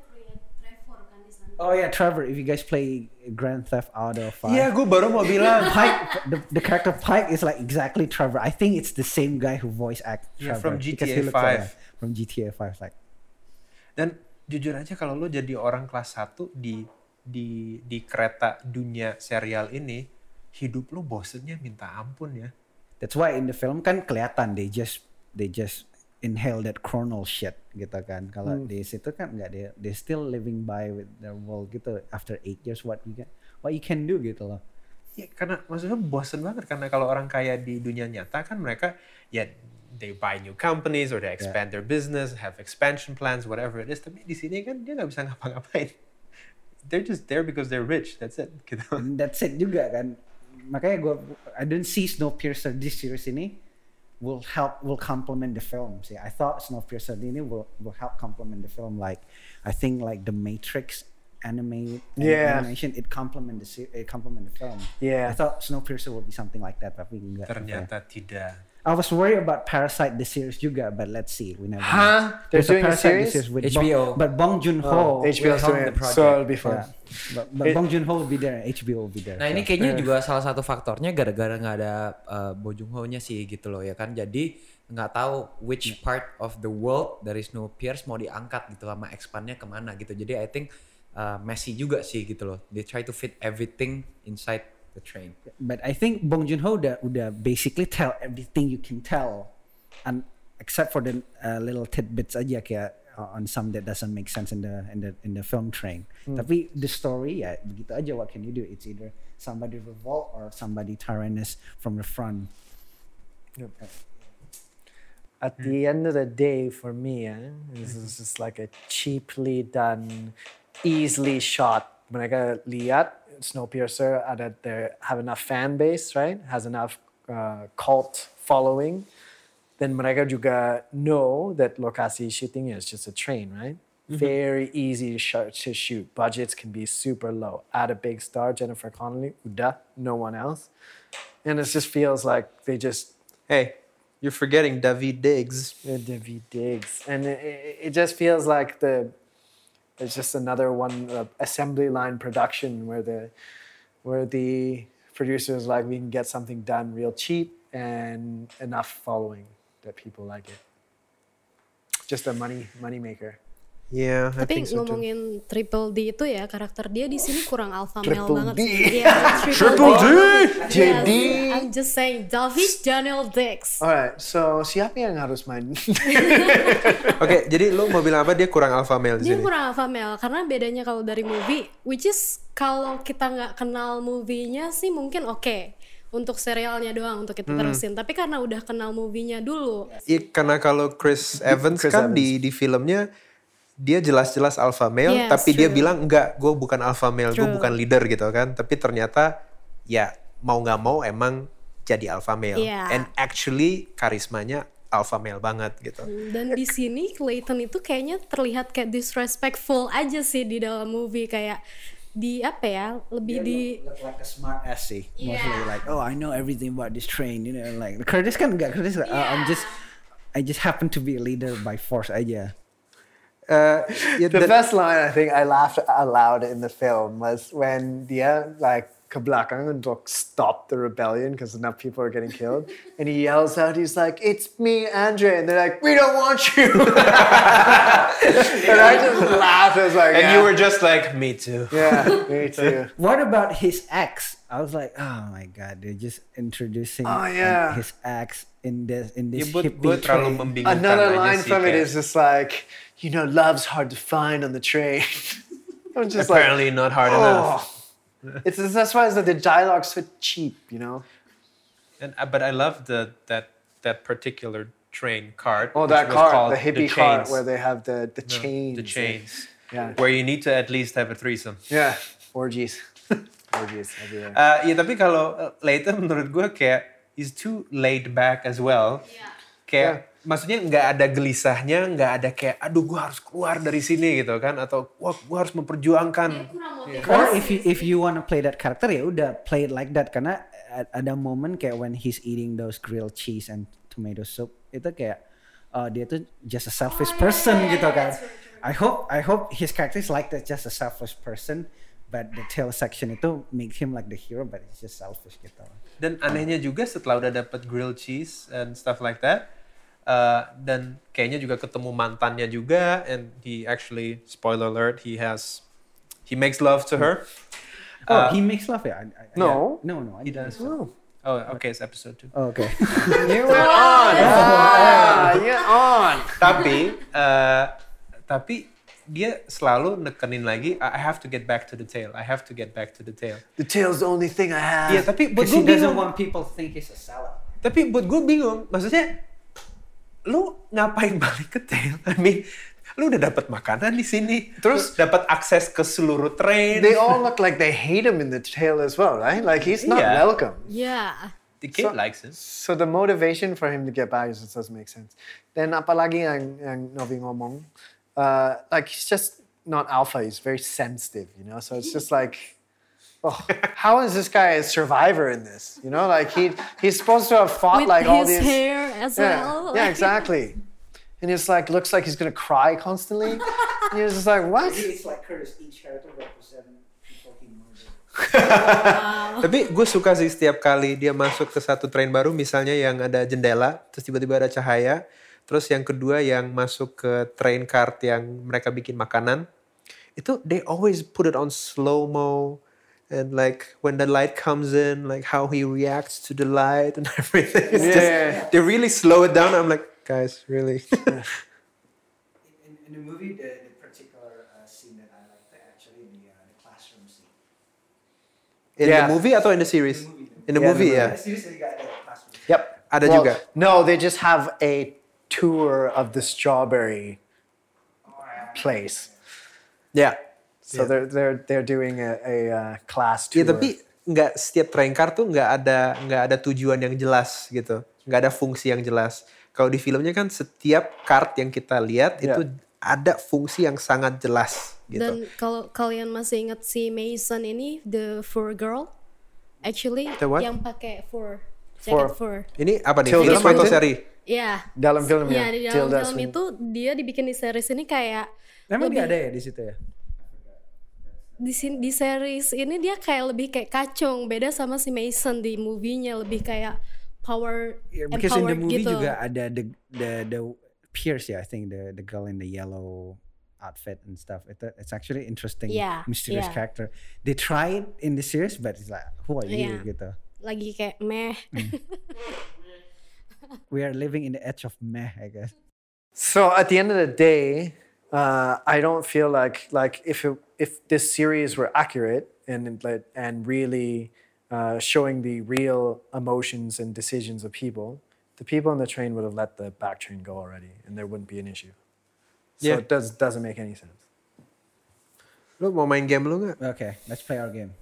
Oh yeah, Trevor. If you guys play Grand Theft Auto 5, Iya, gue baru mau bilang. Pike, the, the character Pike is like exactly Trevor. I think it's the same guy who voice act Yeah, Trevor from because GTA he looks like 5. that. From GTA 5, like Dan jujur aja kalau lo jadi orang kelas 1 di di di kereta dunia serial ini, hidup lo bosennya minta ampun ya. That's why in the film kan kelihatan they just they just inhale that chronal shit gitu kan. Kalau di situ kan nggak they they still living by with their world gitu. After eight years, what you can what you can do gitu loh. Ya, karena maksudnya bosen banget karena kalau orang kaya di dunia nyata kan mereka ya they buy new companies or they expand their business, have expansion plans, whatever it is. Tapi di sini kan dia nggak bisa ngapa-ngapain. They're just there because they're rich. That's it. Gitu. And that's it juga kan. Makanya gue I don't see Snowpiercer this series ini will help will complement the film sih. I thought Snowpiercer ini will will help complement the film like I think like the Matrix anime Yeah. animation it complement the it complement the film. Yeah. I thought Snowpiercer would be something like that tapi enggak. Ternyata tidak. I was worried about Parasite the series juga, but let's see. We never. Huh? They're There's doing a Parasite the series? with HBO. Bong, but Bong Joon Ho. Oh, help doing the it, project. so it'll be fun. Yeah. But, but It- Bong Joon Ho will be there, HBO will be there. Nah ini so. kayaknya juga salah satu faktornya gara-gara nggak ada uh, Bojung Ho-nya sih gitu loh ya kan. Jadi nggak tahu which part of the world dari Snowpiercer mau diangkat gitu sama expandnya ke mana gitu. Jadi I think uh, messy juga sih gitu loh. They try to fit everything inside the train. but I think Bong Joon Ho udah udah basically tell everything you can tell, and except for the uh, little tidbits aja kayak uh, on some that doesn't make sense in the in the in the film train. Tapi the story ya begitu aja. What can you do? It's either somebody revolt or somebody tyrannous from the front. At the end of the day, for me, eh, this is just like a cheaply done, easily shot. Mereka lihat Snowpiercer ada there have enough fan base, right? Has enough uh, cult following. Then mereka juga know that lokasi shooting is just a train, right? Very easy to, sh- to shoot. Budgets can be super low. Add a big star, Jennifer Connelly, Uda, no one else. And it just feels like they just Hey, you're forgetting David Diggs. David Diggs, and it, it just feels like the it's just another one uh, assembly line production where the where the producers like we can get something done real cheap and enough following that people like it. Just a money money maker. Yeah, I Tapi think so too. ngomongin Triple D itu ya karakter dia di sini kurang alpha male Triple banget D. sih. Iya, Triple D. JD. Yes, I'm just saying David Daniel Dix. All right, so siapa yang harus main? Oke, jadi lu mau bilang apa? Dia kurang alpha male di Dia sini. kurang alpha male karena bedanya kalau dari movie, which is kalau kita nggak kenal movie-nya sih mungkin oke untuk serialnya doang untuk kita terusin. Tapi karena udah kenal movie-nya dulu, Iya, karena kalau Chris Evans Chris kan Evans. di di filmnya dia jelas-jelas alpha male, Yes, tapi dia true. bilang enggak, gue bukan alpha male, gue bukan leader gitu kan. Tapi ternyata ya mau nggak mau emang jadi alpha male. Iya. And actually karismanya alpha male banget gitu. Dan di sini Clayton itu kayaknya terlihat kayak disrespectful aja sih di dalam movie kayak di apa ya lebih di look like a smart ass sih. Mostly like, oh I know everything about this train, you know, like Curtis kan enggak Curtis. like, "Oh, I'm just I just happen to be a leader by force aja. Uh, ya, The dan- best line I think I laughed aloud in the film was when dia uh, like ke belakang untuk stop the rebellion because enough people are getting killed, and he yells out, he's like, "It's me, Andre," and they're like, "We don't want you." and I just laughed. I was like, and yeah, you were just like me too. yeah, me too. What about his ex? I was like, oh my god, they're just introducing Oh, yeah. his ex in this in this buat hippie gue terlalu train. membingungkan Another line from it is just like, you know, love's hard to find on the train. I'm just like, apparently not hard enough. oh. It's that's why it's like the dialogue's so cheap, you know. And uh, but I love the that that particular train cart. Oh, that was cart, called the hippie cart, where they have the the No, chains. The chains. Yeah. Where you need to at least have a threesome. Yeah. Orgies. Orgies everywhere. Uh, ya tapi kalau uh, Leighton menurut gue kayak he's too laid back as well. Yeah. Kayak maksudnya nggak ada gelisahnya, nggak ada kayak aduh gue harus keluar dari sini gitu kan atau wah gue harus memperjuangkan. Or if you if you want to play that character ya udah play it like that karena ada momen kayak when he's eating those grilled cheese and tomato soup itu kayak uh, dia tuh just a selfish person gitu kan. I hope I hope his character is like that, just a selfish person, but the tail section itu makes him like the hero, but he's just selfish gitu. Dan anehnya juga setelah udah dapet grilled cheese and stuff like that, uh, dan kayaknya juga ketemu mantannya juga, and he actually spoiler alert, he has he makes love to her. Oh, Uh, he makes love ya? I- I- No. yeah. no, no, I He does. so. Oh, okay, it's episode two. Oh, okay. You were on. Ah, you're on. tapi uh, tapi dia selalu nekenin lagi I have to get back to the tail I have to get back to the tail The tail's the only thing I have. Iya tapi buat Because gue bingung want people think he's a salad. tapi buat gue bingung maksudnya lu ngapain balik ke tail I mean lu udah dapat makanan di sini terus dapat akses ke seluruh train They all look like they hate him in the tail as well, right? Like he's not Yeah. welcome. Yeah. the kid So- likes it So the motivation for him to get back just doesn't make sense. Then apalagi yang yang Novi ngomong, uh, like he's just not alpha. He's very sensitive, you know. So it's just like, oh, how is this guy a survivor in this? You know, like he he's supposed to have fought With like all his these. hair as yeah, well. yeah, exactly. And it's like looks like he's gonna cry constantly. and you're just like, what? It's like Curtis, each character represent people he murdered. Tapi gue suka sih setiap kali dia masuk ke satu train baru, misalnya yang ada jendela, terus tiba-tiba ada cahaya. Terus yang kedua yang masuk ke train cart yang mereka bikin makanan. Itu they always put it on slow-mo. And like when the light comes in, like how he reacts to the light and everything. It's just, Yeah. they really slow it down. I'm like, guys, really? In, in the movie, the, the particular uh, scene that I like, actually the, uh, the classroom scene. in Yeah. the movie I thought in the series? In the movie, in the ya. The series that got the classroom. scene. Yep. Ada Well, juga. No, they just have a tour of the strawberry place. Ya. So Yeah. they're they're they're doing a, a uh, class tour. Iya tapi nggak setiap train car tuh nggak ada nggak ada tujuan yang jelas gitu, nggak ada fungsi yang jelas. Kalau di filmnya kan setiap kart yang kita lihat Iya. itu ada fungsi yang sangat jelas gitu. Dan kalau kalian masih ingat si Mason ini, the fur girl, actually The what? yang pakai fur, Fur. jaket fur. Ini apa nih Tilda film atau Swinton? seri? Ya. dalam film Ya ya. di dalam Tilda film Swinton. itu dia dibikin di series ini kayak Emang lebih dia ada ya di situ ya? Di sin- di series ini dia kayak lebih kayak kacung beda sama si Mason di movie-nya lebih kayak power Yeah, because in the movie gitu. juga ada the the the Pierce ya, I think the the girl in the yellow outfit and stuff. It, it's actually interesting, Yeah, mysterious yeah. character. They try it in the series, but it's like, who are you Yeah. gitu. lagi kayak meh. We are living in the edge of meh, I guess. So at the end of the day, uh, I don't feel like like if it, if this series were accurate and it and really uh, showing the real emotions and decisions of people, the people on the train would have let the back train go already, and there wouldn't be an issue. So Yeah. it does doesn't make any sense. Lu mau main game lu nggak? Okay, let's play our game.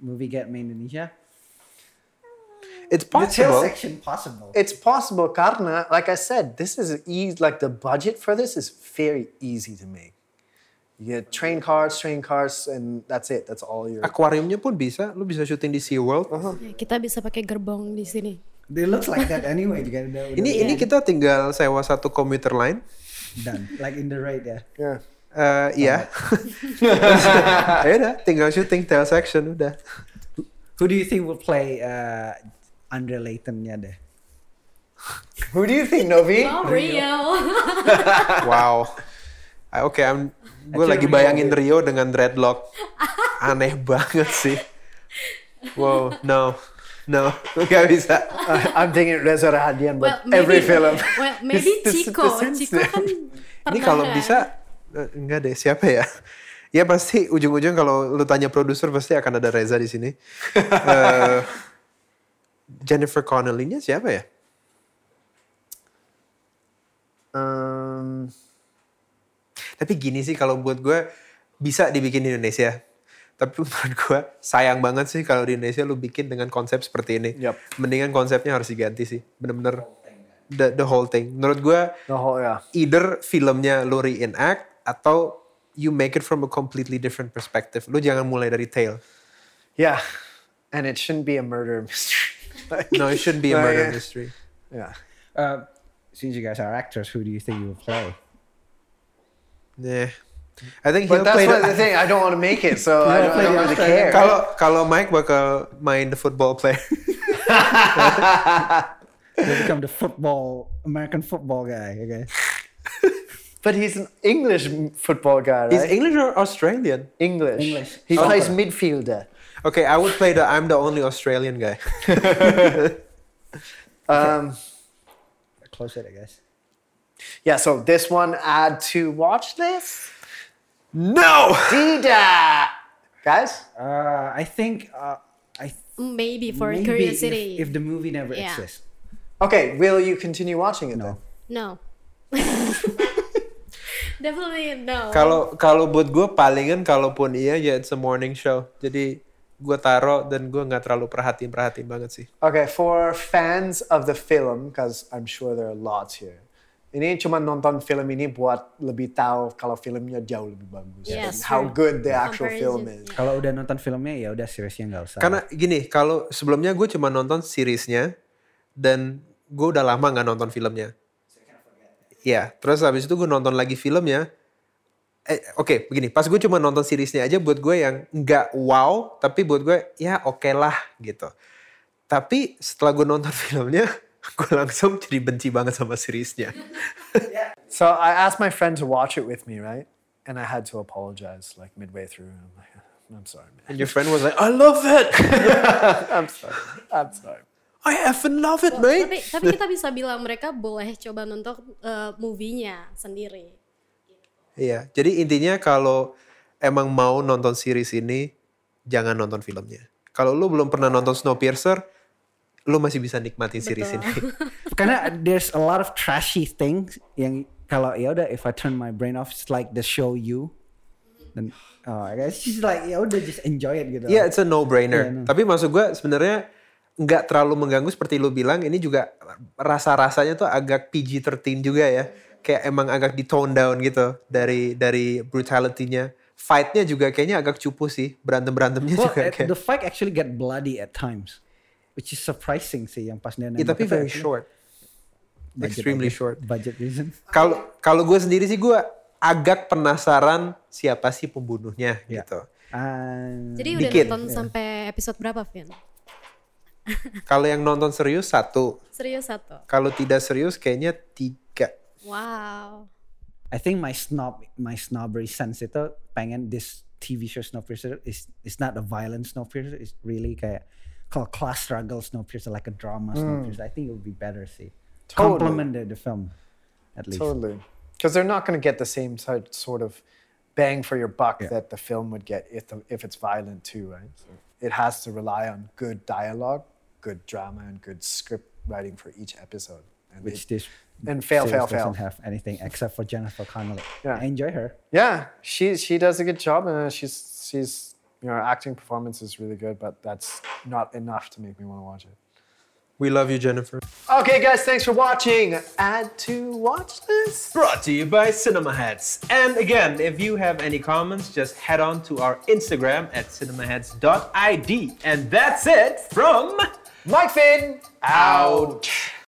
Movie Get Me Indonesia. It's The tail possible. section possible. It's possible, karena, like I said, this is easy. Like the budget for this is very easy to make. You get train cars, train cars, and that's it. That's all you're. Akuariumnya pun bisa, lu bisa syuting di SeaWorld. Ya, kita bisa pakai gerbong di sini. They look like that anyway. Udah, udah Ini ini kita tinggal sewa satu komuter line. done. Like in the raid ya. Yeah. Eh, iya. ya udah, tinggal syuting tail section udah. Who do you think will play uh, Andre Layton-nya deh? Who do you think, Novi? Oh, Rio. Wow. Ah, Oke, I'm gue lagi Rio bayangin Rio dengan dreadlock. Aneh banget sih. Wow, no. No, gak bisa. Uh, I'm thinking Reza Rahadian, well, but every film. Well, maybe This- this- Chico. Chico kan Ini kalau kan? bisa, eh, enggak deh, siapa ya? Ya pasti ujung-ujung kalau lu tanya produser pasti akan ada Reza di sini. Eh, Jennifer Connelly-nya siapa ya? Um, Tapi gini sih kalau buat gue bisa dibikin di Indonesia. Tapi menurut gue sayang banget sih kalau di Indonesia lu bikin dengan konsep seperti ini. Yup. Mendingan konsepnya harus diganti sih. Bener-bener the, the whole thing. Menurut gue the whole yeah. either filmnya lu reenact atau you make it from a completely different perspective. Lu jangan mulai dari tail. Yeah, and it shouldn't be a murder mystery. Like, No, it shouldn't be a murder yeah. mystery. Yeah. Uh, since you guys are actors, who do you think you will play? Nah, I think he'll But that's play what the, the thing. I don't want to make it, so I don't, I don't really care. Kalau kalau Mike bakal main the football player. He'll become the football American football guy. Okay. But he's an English football guy, right? He's English or Australian? English. English. He plays midfielder. Okay, I would play the I'm the only Australian guy. Um, Close it, I guess. yeah. So this one add to watch list. no. Dida, guys. Uh, I think uh, I Maybe for maybe curiosity. If, if the movie never Yeah. exists. Okay, will you continue watching it No. No. Definitely no. Kalau kalau buat gue palingan kalaupun iya ya it's a morning show. Jadi gue taro dan gue nggak terlalu perhatiin perhatiin banget sih. then? Okay, for fans of the film, because I'm sure there are lots here. Ini cuma nonton film ini buat lebih tahu kalau filmnya jauh lebih bagus. Yes, how good the actual film is. yeah. Kalau udah nonton filmnya ya udah seriesnya nggak usah. Karena gini, kalau sebelumnya gue cuma nonton seriesnya dan gue udah lama nggak nonton filmnya. Iya, terus habis itu gue nonton lagi filmnya. Eh, Oke, begini, pas gue cuma nonton seriesnya aja buat gue yang nggak wow, tapi buat gue ya oke lah gitu. Tapi setelah gue nonton filmnya, gue langsung jadi benci banget sama seriesnya. So I asked my friend to watch it with me, right? And I had to apologize like midway through. I'm like, I'm sorry, man. And your friend was like, I love it! I'm sorry. I'm sorry. I effing love it, mate! tapi tapi kita bisa bilang mereka boleh coba nonton uh, movie-nya sendiri. Iya, jadi intinya kalau emang mau nonton series ini, jangan nonton filmnya. Kalau lu belum pernah nonton Snowpiercer, lu masih bisa nikmatin series ini. Karena there's a lot of trashy things yang kalau ya udah if I turn my brain off it's like the show you dan oh I guess just like ya udah just enjoy it gitu. Iya, it's a no-brainer. Iya, no. Tapi maksud gue sebenarnya nggak terlalu mengganggu seperti lu bilang. Ini juga rasa-rasanya tuh agak PG-13 juga ya. Kayak emang agak di tone down gitu dari dari brutality-nya. Fight-nya juga kayaknya agak cupu sih. Berantem-berantemnya Well, juga eh, kayak. the fight actually get bloody at times, which is surprising sih yang pas dia Ya, nembak tapi itu very short. budget, Extremely short. Budget reason. Kalau kalau gue sendiri sih gue agak penasaran siapa sih pembunuhnya Ya. gitu. And Jadi udah Dikit, nonton sampai episode berapa, Vin? Kalau yang nonton serius satu, Serius satu. kalau tidak serius kayaknya tiga. Wow. I think my snob my snobbery sense itu pengen this TV show Snowpiercer is is not a violent Snowpiercer it's really kayak kalau class struggle Snowpiercer like a drama Snowpiercer hmm. I think it would be better sih Totally. complement the, the film at least Totally. Because they're not going to get the same type, sort of bang for your buck Yeah. that the film would get if, the, if it's violent too, right? So it has to rely on good dialogue, good drama, and good script writing for each episode. And which it- this and fail, series fail, fail. doesn't have anything except for Jennifer Connelly Yeah. I enjoy her yeah, she she does a good job, and she's she's you know acting performance is really good, but that's not enough to make me want to watch it. We love you Jennifer. Okay, guys, thanks for watching. Add to watch this. Brought to you by Cinema Heads. And again, if you have any comments, just head on to our Instagram at cinemaheads.id. And that's it from Mike Finn out.